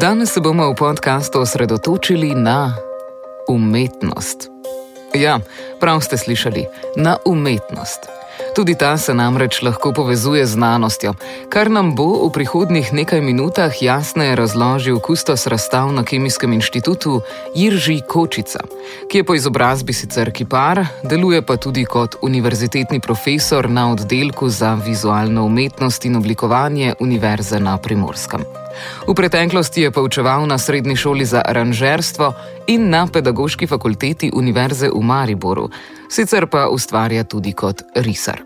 Danes se bomo v podkastu osredotočili na umetnost. Ja, prav ste slišali, na umetnost. Tudi ta se namreč lahko povezuje z znanostjo, kar nam bo v prihodnih nekaj minutah jasneje razložil kustos razstav na Kemijskem inštitutu Jirži Kočica, ki je po izobrazbi sicer kipar, deluje pa tudi kot univerzitetni profesor na oddelku za vizualno umetnost in oblikovanje Univerze na Primorskem. V preteklosti je poučeval na srednji šoli za aranžerstvo in na pedagoški fakulteti Univerze v Mariboru, sicer pa ustvarja tudi kot risar.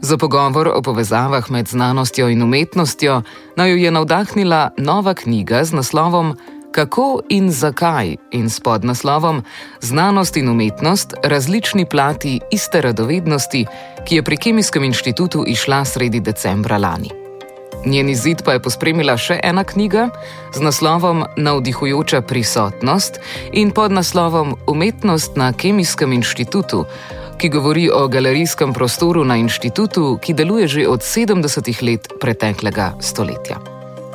Za pogovor o povezavah med znanostjo in umetnostjo naj jo je navdahnila nova knjiga z naslovom Kako in zakaj in s podnaslovom Znanost in umetnost - različni plati iste radovednosti, ki je pri Kemijskem inštitutu išla sredi decembra lani. Njen izid pa je pospremila še ena knjiga z naslovom Navdihujoča prisotnost in pod naslovom Umetnost na Kemijskem inštitutu, ki govori o galerijskem prostoru na inštitutu, ki deluje že od 70-ih let preteklega stoletja.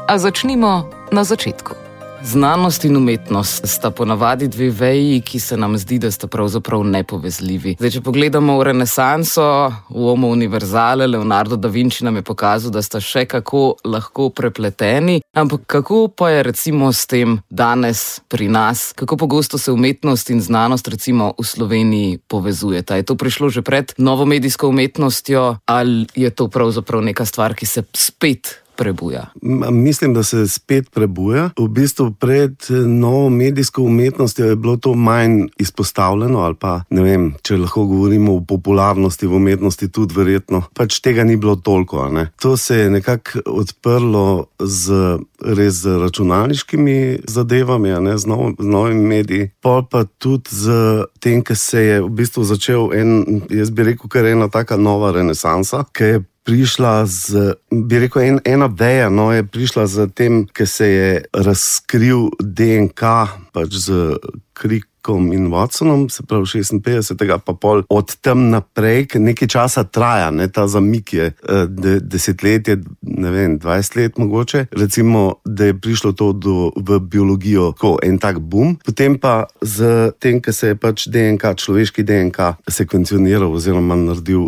A začnimo na začetku. Znanost in umetnost sta ponavadi dve veji, ki se nam zdi, da sta pravzaprav nepovezljivi. Zdaj, če pogledamo v Renesanso, v Omo Univerzale, Leonardo da Vinci nam je pokazal, da sta še kako lahko prepleteni. Ampak kako pa je recimo s tem danes pri nas, kako pogosto se umetnost in znanost recimo v Sloveniji povezujeta? Je to prišlo že pred novo medijsko umetnostjo ali je to pravzaprav neka stvar, ki se spet prebuja? Mislim, da se spet prebuja. V bistvu pred eh, novo medijsko umetnostjo je bilo to manj izpostavljeno, ali pa ne vem, če lahko govorimo o popularnosti v umetnosti, tudi verjetno. Pač tega ni bilo toliko. To se je nekako odprlo z res z računalniškimi zadevami, ne, z, nov, z novimi mediji, pa pa tudi z tem, ker se je v bistvu začel en, jaz bi rekel, kar ena taka nova renesansa, ki je prišla z, bi rekel, en, ena veja, no, je prišla z tem, ker se je razkril DNK, pač z krik. In Watsonom, se pravi 56, pa pol od tam naprej, nekaj časa traja, ne, ta zamik je eh, de, desetletje, ne vem, 20 let mogoče. Recimo, da je prišlo to do, v biologijo, ko en tak boom. Potem pa z tem, ker se je pač DNK, človeški DNK, sekvencioniral, oziroma naredil,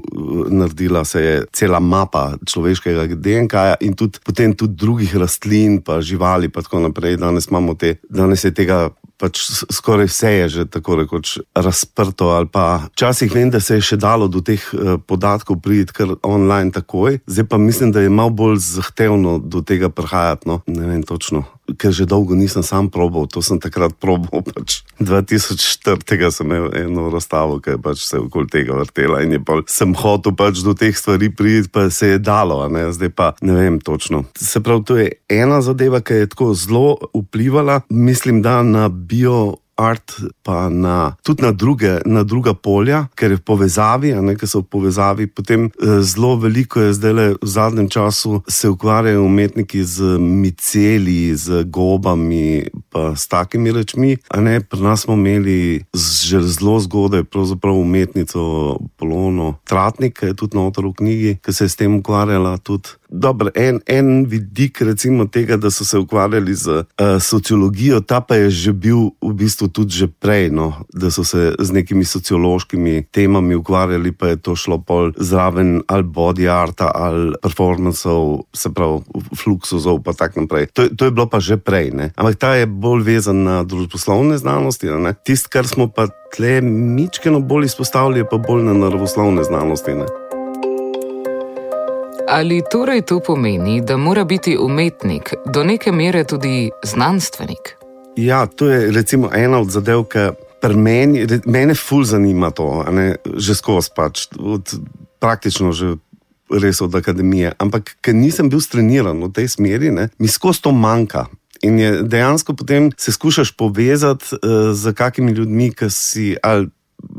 naredila se je cela mapa človeškega DNK in tudi, potem tudi drugih rastlin, pa živali, pa tako naprej. Danes imamo te, danes je tega pač skoraj vse je že tako rekoč razprto. Včasih vem, da se je še dalo do teh eh, podatkov priti kar online takoj, zdaj pa mislim, da je malo bolj zahtevno do tega prihajati. No? Ne vem točno ker že dolgo nisem sam probal, to sem takrat probal. Pač 2004. sem imel eno razstavo, ki je pač se okoli tega vrtela in sem hotel pač do teh stvari priti, pa se je dalo, zdaj pa ne vem točno. Se pravi, to je ena zadeva, ki je tako zelo vplivala, mislim, da na bio art, pa na, tudi na, druge, na druga polja, ker je v povezavi, nekaj so v povezavi. Potem eh, zelo veliko je zdaj le v zadnjem času se ukvarjajo umetniki z miceli, z gobami, pa s takimi rečmi. Ne, pri nas smo imeli že zelo zgodaj, umetnico Polono Tratnik, ki je tudi na otoru knjigi, ki se je s tem ukvarjala tudi. Dobar, en, en vidik recimo, tega, da so se ukvarjali z uh, sociologijo, ta pa je že bil v bistvu tudi že prej, no, da so se z nekimi sociološkimi temami ukvarjali, pa je to šlo pol zraven ali body arta ali performancev, se pravi, fluxusov in tako naprej. To, to je bilo pa že prej, ne. ampak ta je bolj vezan na družboslovne znanosti. Tisto, kar smo pa tle mičkeno bolj izpostavili, pa bolj na naravoslovne znanosti. Ne. Ali torej to pomeni, da mora biti umetnik do neke mere tudi znanstvenik? Ja, to je recimo ena od zadev, ki meni, mene ful zanima to, ne, že skozi pač, od, praktično že. Res od akademije, ampak ker nisem bil streniran v tej smeri, ne, mi skozi to manjka. In je dejansko potem se skušaš povezati uh, z kakimi ljudmi, ki si ali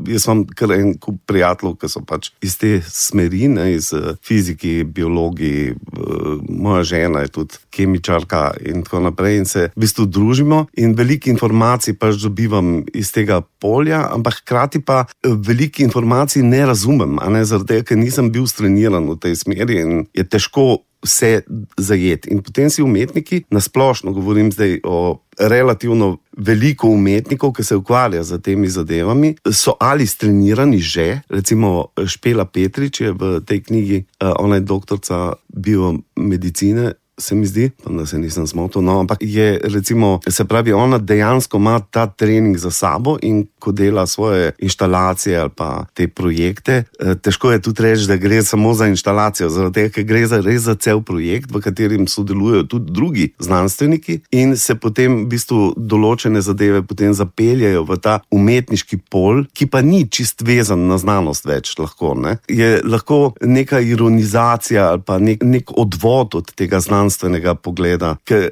jaz imam kar en kup prijateljev, ki so pač iz te smeri, ne, iz uh, fizike, biologije, uh, moja žena je tudi kemičarka in tako naprej. In se v bistvu družimo in veliko informacij pač dobivam iz tega polja, ampak hkrati pa eh, veliko informacij ne razumem, ne, zaradi ker nisem bil streniran v tej smeri in je težko vse zajeti. In potem si umetniki, nasplošno govorim zdaj o relativno veliko umetnikov, ki se ukvarja z temi zadevami, so ali strenirani že, recimo Špela Petrič je v tej knjigi, uh, ona je doktorica biomedicine se mi zdi, da se nisem zmotil. No, ampak je, recimo, se pravi, ona dejansko ima ta trening za sabo in ko dela svoje instalacije ali pa te projekte, eh, težko je tudi reči, da gre samo za instalacijo, zaradi tega, ker gre za res za cel projekt, v katerem sodelujejo tudi drugi znanstveniki in se potem v bistvu določene zadeve potem zapeljajo v ta umetniški pol, ki pa ni čist vezan na znanost več. Lahko, ne? Je lahko neka ironizacija ali pa nek, nek odvod od tega znanstvenega znanstvenega pogleda, ki Eh,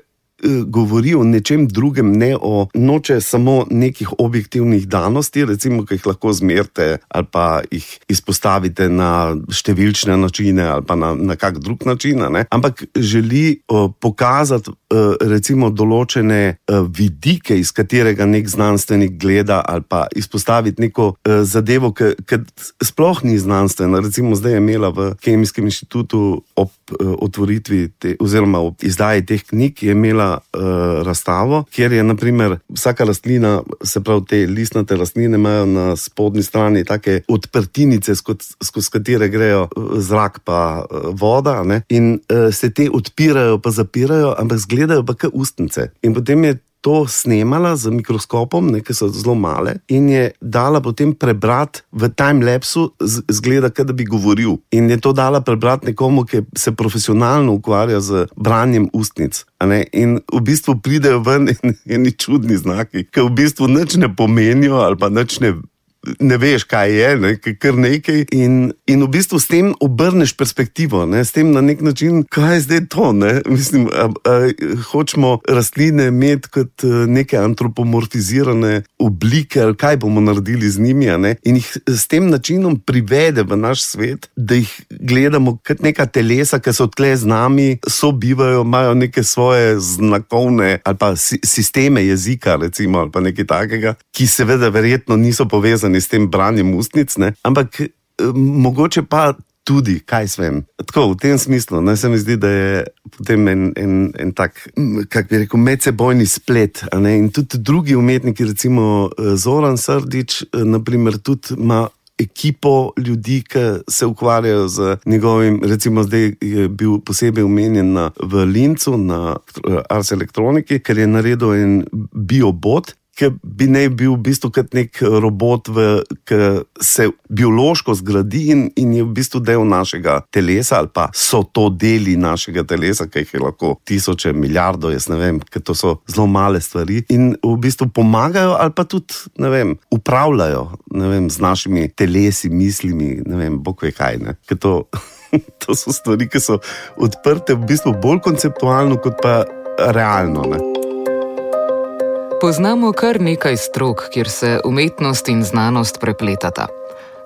govori o nečem drugem, ne o noče samo nekih objektivnih danosti, recimo, ki jih lahko zmerite ali pa jih izpostavite na številčne načine ali pa na, na kak drug način, ne? ampak želi uh, pokazati uh, recimo določene uh, vidike, iz katerega nek znanstvenik gleda ali pa izpostaviti neko uh, zadevo, ki sploh ni znanstvena. Recimo zdaj je imela v Kemijskem inštitutu ob uh, otvoritvi te, oziroma ob izdaji teh knjig, je imela uh, razstavo, kjer je naprimer, vsaka rastlina, se pravi, te listnate rastline imajo na spodnji strani take odprtinice, skozi, katere grejo eh, zrak pa uh, voda, ne? in uh, se te odpirajo, pa zapirajo, ampak zgledajo pa kot ustnice. In potem je to snemala z mikroskopom, nekaj so zelo male, in je dala potem prebrati v timelapsu, zgleda, da bi govoril. In je to dala prebrati nekomu, ki se profesionalno ukvarja z branjem ustnic. In v bistvu pridejo ven neki čudni znaki, ki v bistvu nič ne pomenijo ali pa nič ne ne veš, kaj je, ne, kar nekaj. In, in v bistvu s tem obrneš perspektivo, ne, s tem na nek način, kaj je zdaj to. Ne? Mislim, a, a, hočemo rastline imeti kot neke antropomorfizirane oblike, ali kaj bomo naredili z njimi, in jih s tem načinom privede v naš svet, da jih gledamo kot neka telesa, ki so tle z nami, sobivajo, imajo neke svoje znakovne ali pa si, sisteme jezika, recimo, ali pa nekaj takega, ki seveda verjetno niso povezani povezani s tem branjem ustnic, ne? ampak eh, mogoče pa tudi, kaj svem. Tako v tem smislu, naj se mi zdi, da je potem en, en, en tak, kako bi rekel, medsebojni splet. In tudi drugi umetniki, recimo eh, Zoran Srdič, eh, naprimer, tudi ima. Ekipo ljudi, ki se ukvarjajo z njegovim, recimo, zdaj je bil posebej omenjen na, v Lincu, na Ars Elektroniki, ker je naredil en biobot, ki bi naj bil v bistvu kot nek robot, ki se biološko zgradi in, in je v bistvu del našega telesa, ali pa so to deli našega telesa, ki jih je lahko tisoče, milijardo, jaz ne vem, ker to so zelo male stvari in v bistvu pomagajo, ali pa tudi, ne vem, upravljajo ne vem, z našimi telesi, mislimi, ne vem, bog ve kaj. To, to so stvari, ki so odprte v bistvu bolj konceptualno, kot pa realno. Ne. Poznamo kar nekaj strok, kjer se umetnost in znanost prepletata.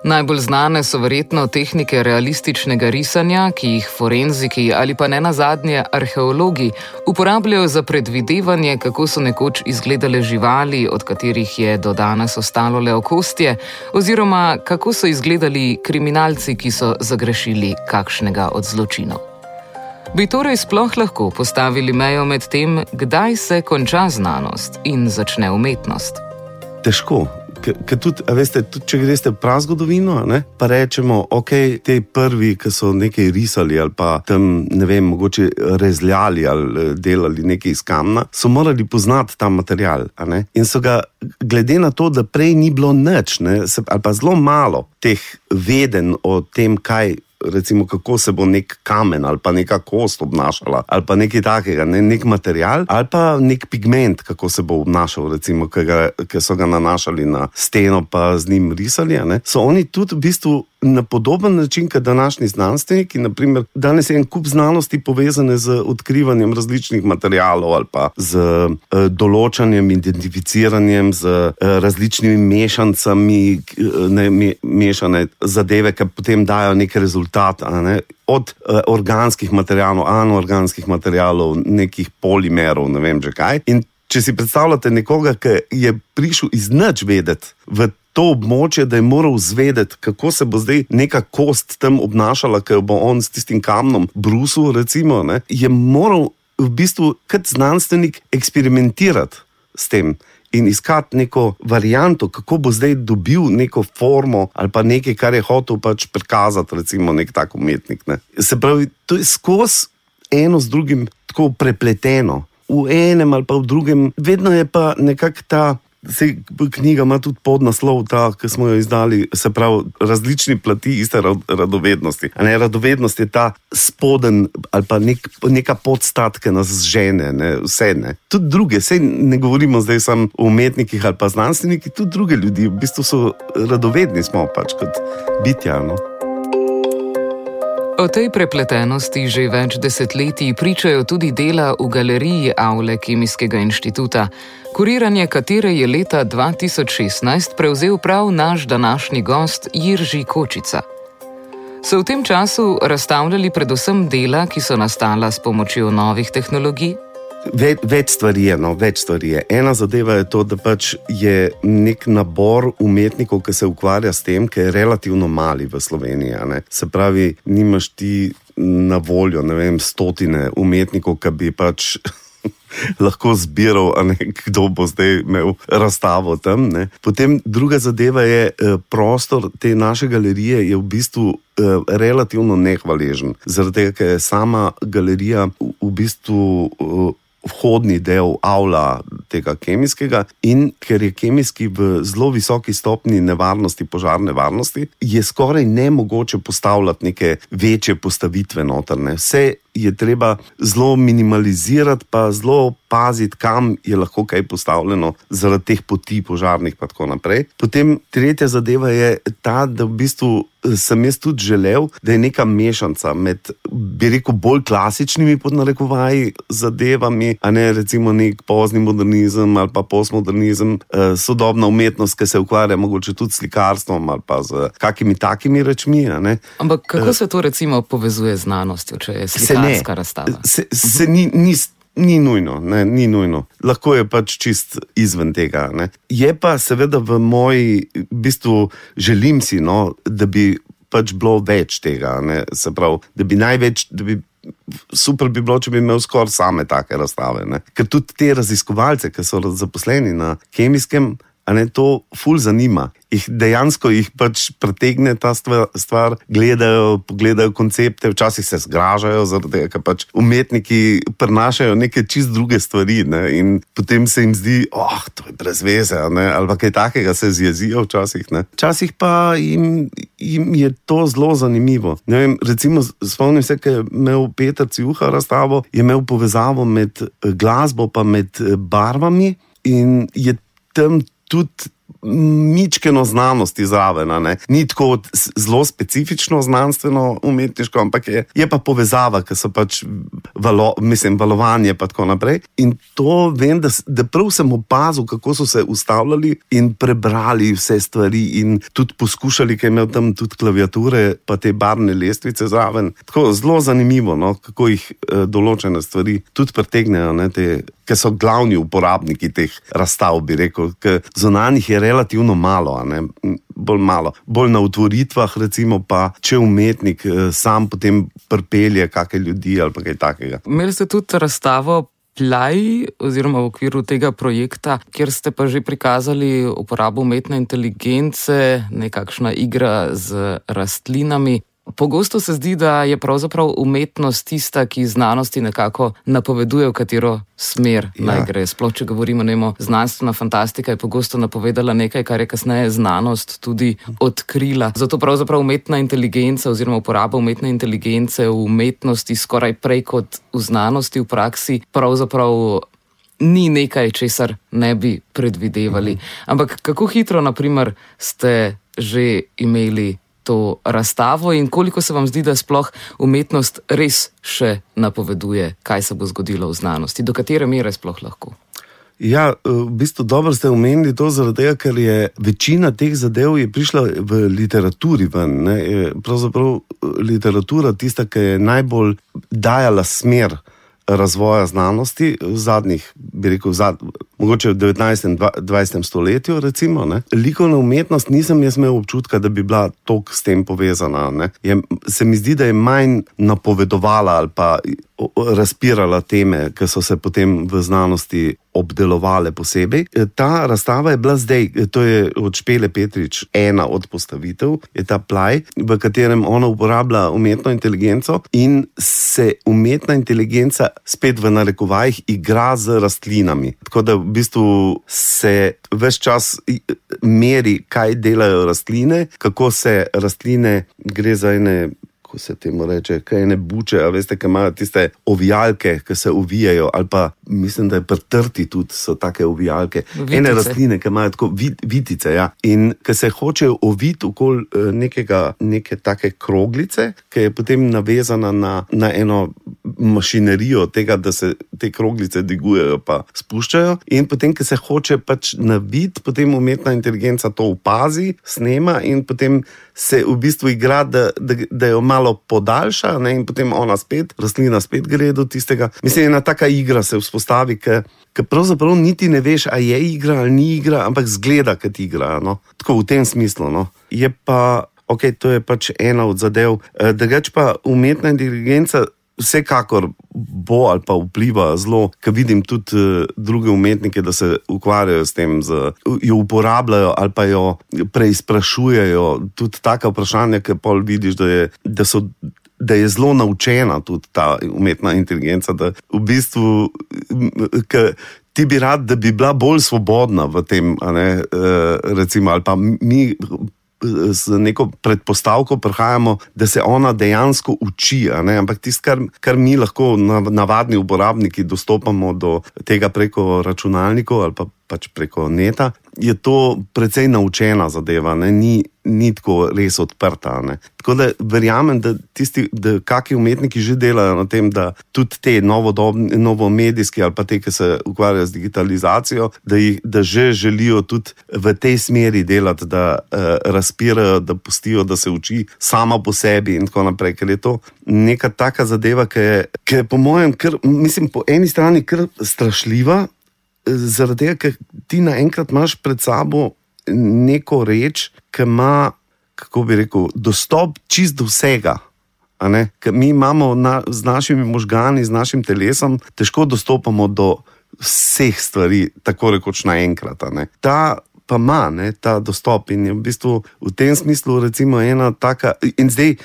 Najbolj znane so verjetno tehnike realističnega risanja, ki jih forenziki ali pa ne nazadnje arheologi uporabljajo za predvidevanje, kako so nekoč izgledale živali, od katerih je do danes ostalo le okostje, oziroma kako so izgledali kriminalci, ki so zagrešili kakšnega od zločinov. Bi torej sploh lahko postavili mejo med tem, kdaj se konča znanost in začne umetnost? Težko. Ker tudi, veste, tudi če greste v prazgodovino, ne, pa rečemo, ok, te prvi, ki so nekaj risali ali pa tam, ne vem, mogoče rezljali ali eh, delali nekaj iz kamna, so morali poznati ta material. In so ga, glede na to, da prej ni bilo nič, ne, ali pa zelo malo teh veden o tem, kaj recimo, kako se bo nek kamen ali pa neka kost obnašala, ali pa nekaj takega, ne, nek material, ali pa nek pigment, kako se bo obnašal, recimo, ki so ga nanašali na steno, pa z njim risali. Ne, so oni tudi v bistvu na podoben način, kot današnji znanstveniki. Naprimer, danes je en kup znanosti povezane z odkrivanjem različnih materijalov ali pa z uh, določanjem, identificiranjem, z uh, različnimi mešancami, uh, ne, me, mešane zadeve, ki potem dajo nek rezultat. Ne? Od uh, organskih materijalov, anorganskih materijalov, nekih polimerov, ne vem že kaj. In če si predstavljate nekoga, ki je prišel iz nič vedeti v to območje, da je moral zvedeti, kako se bo zdaj neka kost tam obnašala, ker bo on s tistim kamnom brusil, recimo, ne, je moral v bistvu kot znanstvenik eksperimentirati s tem. In iskati neko varianto, kako bo zdaj dobil neko formo ali pa nekaj, kar je hotel pač prikazati, recimo, nek tak umetnik. Ne. Se pravi, to je skozi eno z drugim tako prepleteno, v enem ali pa v drugem, vedno je pa nekako ta Se, knjiga ima tudi podnaslov, ta, ki smo jo izdali, se pravi, različni plati iste radovednosti. Ne, radovednost je ta spoden ali pa nek, neka podstat, ki nas žene, ne, vse ne. Tudi druge, se ne govorimo zdaj samo o umetnikih ali pa znanstveniki, tudi druge ljudi, v bistvu so radovedni, smo pač kot bitja. No. O tej prepletenosti že več desetletij pričajo tudi dela v galeriji Aule Kemijskega inštituta, kuriranje katere je leta 2016 prevzel prav naš današnji gost Jirži Kočica. So v tem času razstavljali predvsem dela, ki so nastala s pomočjo novih tehnologij? Ve, več stvari je, no, več stvari je. Ena zadeva je to, da pač je nek nabor umetnikov, ki se ukvarja s tem, ki je relativno mali v Sloveniji. Se pravi, nimaš ti na voljo, ne vem, stotine umetnikov, ki bi pač. Lahko zbiral, ne, kdo bo zdaj imel razstavo tam. Ne. Potem druga zadeva je, eh, prostor te naše galerije je v bistvu eh, relativno nehvaležen. Zaradi tega, ker je sama galerija v, bistvu. Vhodni del avla tega kemijskega, in ker je kemijski v zelo visoki stopni nevarnosti, požarne varnosti, je skoraj nemogoče postavljati neke večje postavitve notrne. Vse je treba zelo minimalizirati, pa zelo paziti, kam je lahko kaj postavljeno, zaradi teh poti požarnih, in tako naprej. Potem tretja zadeva je ta, da v bistvu eh, sem jaz tudi želel, da je neka mešanica med, bi rekel, bolj klasičnimi podnarekovaji zadevami, a ne recimo nek pozni modernizem ali pa postmodernizem, eh, sodobna umetnost, ki se ukvarja mogoče tudi s slikarstvom ali pa z kakimi takimi rečmi. Ampak kako se to recimo povezuje z znanostjo, če je slikarstvo? Slikarska razstava. Se, se ni, ni, ni, nujno, ne, ni nujno, lahko je pač čist izven tega. Ne. Je pa seveda v moji, v bistvu želim si, no, da bi pač bilo več tega. Ne, se pravi, da bi največ. Da bi Super bi bilo, če bi imel skoraj same take razstave. Ne? Ker tudi te raziskovalce, ki so zaposleni na kemijskem, a ne to ful zanima jih dejansko jih pač pretegne ta stvar, gledajo, pogledajo koncepte, včasih se zgražajo, zaradi tega, ker pač umetniki prenašajo neke čist druge stvari. Ne? In potem se jim zdi, oh, je to brez veze, ali kaj takega se zjezijo včasih. Ne? Včasih pa jim, jim je to zelo zanimivo. Vem, recimo, spomnim se, da je imel Peter Ciuha razstavo, je imel povezavo med eh, glasbo in eh, barvami, in je tam tudi mičkeno znanosti zraven. Ni tako zelo specifično znanstveno umetniško, ampak je, je pa povezava, ki so pač valo, mislim, valovanje in tako naprej. In to vem, da, da prav sem opazil, kako so se ustavljali in prebrali vse stvari, in tudi poskušali, ker imajo tam tudi klaviature, pa te barne lestvice zraven. Tako zelo zanimivo, no, kako jih eh, določene stvari tudi pretegnejo. Ne, te, Ker so glavni uporabniki teh razstav, bi rekel, ker zunanjih je relativno malo, bolj malo. Bolj na otvoritvah, recimo, pa če umetnik eh, sam potem pripelje kakšne ljudi ali kaj takega. Imeli ste tudi razstavo. Play, oziroma v okviru tega projekta, kjer ste pa že prikazali uporabo umetne inteligence, nekakšna igra z rastlinami. Pogosto se zdi, da je pravzaprav umetnost tista, ki znanosti nekako napoveduje, v katero smer ja. naj gre. Sploh, če govorimo, nemo, znanstvena fantastika je pogosto napovedala nekaj, kar je kasneje znanost tudi odkrila. Zato pravzaprav umetna inteligenca oziroma uporaba umetne inteligence v umetnosti skoraj prej kot v znanosti v praksi pravzaprav. Ni nekaj, česar ne bi predvidevali. Mhm. Ampak kako hitro, naprimer, ste že imeli to razstavo in koliko se vam zdi, da sploh umetnost res še napoveduje, kaj se bo zgodilo v znanosti, do katere mere sploh lahko. Ja, v bistvu dobro ste omenili to, tega, ker je večina teh zadev prišla v literaturi. Ven, Pravzaprav literatura je tista, ki je najbolj dajala smer razvoja znanosti v zadnjih, bi rekel, zad, mogoče v 19. in 20. stoletju. Recimo, Likovna umetnost nisem jaz imel občutka, da bi bila tok s tem povezana. Je, se mi zdi, da je manj napovedovala ali pa razpirala teme, ki so se potem v znanosti obdelovale posebej. E, ta razstava je bila zdaj, e, to je od Špele Petrič, ena od postavitev, je ta plaj, v katerem ona uporablja umetno inteligenco in se umetna inteligenca spet v narekovajih igra z rastlinami. Tako da v bistvu se vse čas meri, kaj delajo rastline, kako se rastline gre za ene kako se temu reče, kaj ne buče, a veste, kaj imajo tiste ovijalke, ki se uvijajo, ali pa mislim, da je prtrti tudi so take ovijalke. Vitice. Ene rastline, ki imajo tako vid, vitice, ja. in ki se hočejo oviti okoli eh, nekega, neke take kroglice, ki je potem navezana na, na eno mašinerijo tega, da se te kroglice dvigujejo in spuščajo. In potem, ki se hoče pač naviti, potem umetna inteligenca to opazi, snema in potem se v bistvu igra, da, da, da jo malo podaljša, ne? in potem ona spet, rastlina spet gre do tistega. Mislim, ena taka igra se vzpostavi, ki pravzaprav niti ne veš, ali je igra ali ni igra, ampak zgleda, kot igra. No? Tako v tem smislu. No? Je pa. Ok, to je pač ena od zadev. Eh, drugač pa umetna inteligenca vsekakor bo ali pa vpliva zelo, ker vidim tudi uh, druge umetnike, da se ukvarjajo s tem, z, jo uporabljajo ali pa jo preizprašujejo. Tudi taka vprašanja, ki pa vidiš, da je. Da so, Da je zelo naučena tudi ta umetna inteligenca, da v bistvu ti bi rad, da bi bila bolj svobodna v tem, ne, eh, recimo, ali pa mi z neko predpostavko prihajamo, da se ona dejansko uči. Ampak tisto, kar, kar mi lahko navadni uporabniki dostopamo do tega preko računalnikov ali pa pač preko neta, je to precej naučena zadeva, ne? ni, ni tako res odprta. Ne? Tako da verjamem, da tisti, da kakšni umetniki že delajo na tem, da tudi te novomedijske ali pa te, ki se ukvarjajo z digitalizacijo, da, jih, da že želijo tudi v tej smeri delati, da uh, razpirajo, da pustijo, da se uči sama po sebi in tako naprej. Ker je to neka taka zadeva, ki je, ki je po mojem, kar, mislim, po eni strani kar strašljiva zaradi tega, ker ti naenkrat imaš pred sabo neko reč, ki ima, kako bi rekel, dostop čist do vsega. Mi imamo na, z našimi možgani, z našim telesom, težko dostopamo do vseh stvari, tako rekoč naenkrat. Ta pa ima ne, ta dostop in je v bistvu v tem smislu, recimo, ena taka. In zdaj,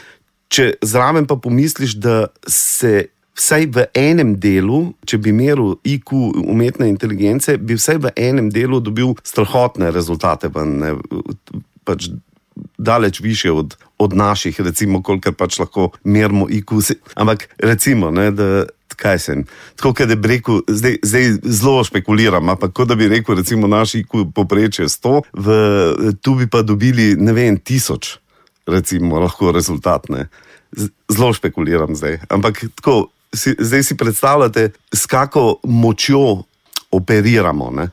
če zraven pa pomisliš, da se vsaj v enem delu, če bi meril IQ umetne inteligence, bi vsaj v enem delu dobil strahotne rezultate, ne, pač daleč više od, od naših, recimo, kolikor pač lahko merimo IQ. Ampak recimo, ne, da. Kaj sem? Tako da bi rekel, zdaj, zdaj zelo špekuliram, ampak kot da bi rekel, recimo, naši poprečje 100, v, tu bi pa dobili, ne vem, tisoč, recimo, lahko rezultatne. Zelo špekuliram zdaj. Ampak tako, si, zdaj si predstavljate, s kakšno močjo operiramo. Ne?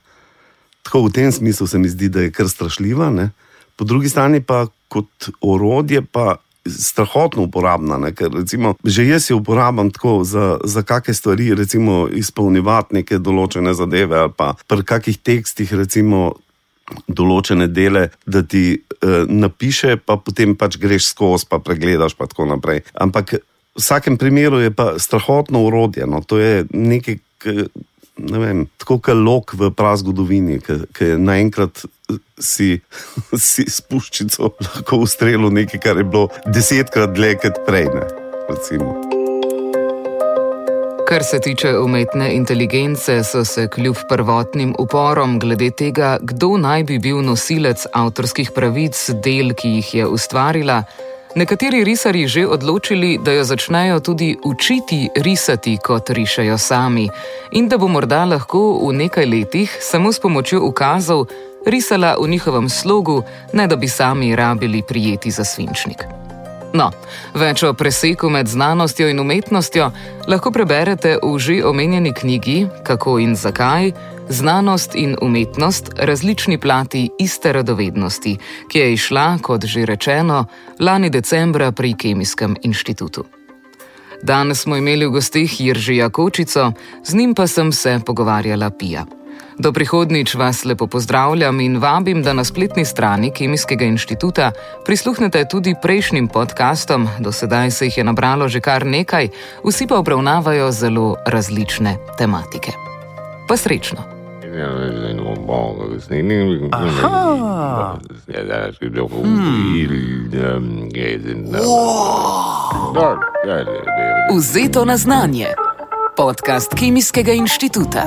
Tako v tem smislu se mi zdi, da je kar strašljiva, ne? po drugi strani pa kot orodje pa. Strahotno uporabna, ne? ker recimo, že jaz jo uporabljam tako za, za kakšne stvari, recimo izpolnjevati neke določene zadeve ali pa pri kakšnih tekstih, recimo določene dele, da ti eh, napiše, pa potem pač greš skozi, pa pregledaš, pa tako naprej. Ampak vsakem primeru je pa strahotno urodje. No, to je nekaj, ne vem, tako kot lok v prazgodovini, ki je naenkrat si, si spuščico lahko ustrelil nekaj, kar je bilo desetkrat dlje kot prej. Ne, Kar se tiče umetne inteligence, so se kljub prvotnim uporom glede tega, kdo naj bi bil nosilec avtorskih pravic del, ki jih je ustvarila, nekateri risari že odločili, da jo začnejo tudi učiti risati, kot rišajo sami, in da bo morda lahko v nekaj letih samo s pomočjo ukazov risala v njihovem slogu, ne da bi sami rabili prijeti za svinčnik. No, več o preseku med znanostjo in umetnostjo lahko preberete v že omenjeni knjigi Kako in zakaj. Znanost in umetnost, različni plati iste radovednosti, ki je išla, kot že rečeno, lani decembra pri Kemijskem inštitutu. Danes smo imeli v gostih Jiržija Kočico, z njim pa sem se pogovarjala Pija. Do prihodnič vas lepo pozdravljam in vabim, da na spletni strani Kemijskega inštituta prisluhnete tudi prejšnjim podkastom, do sedaj se jih je nabralo že kar nekaj, vsi pa obravnavajo zelo različne tematike. Pa srečno! Ja, Vzeto na znanje. Podcast Kemijskega inštituta.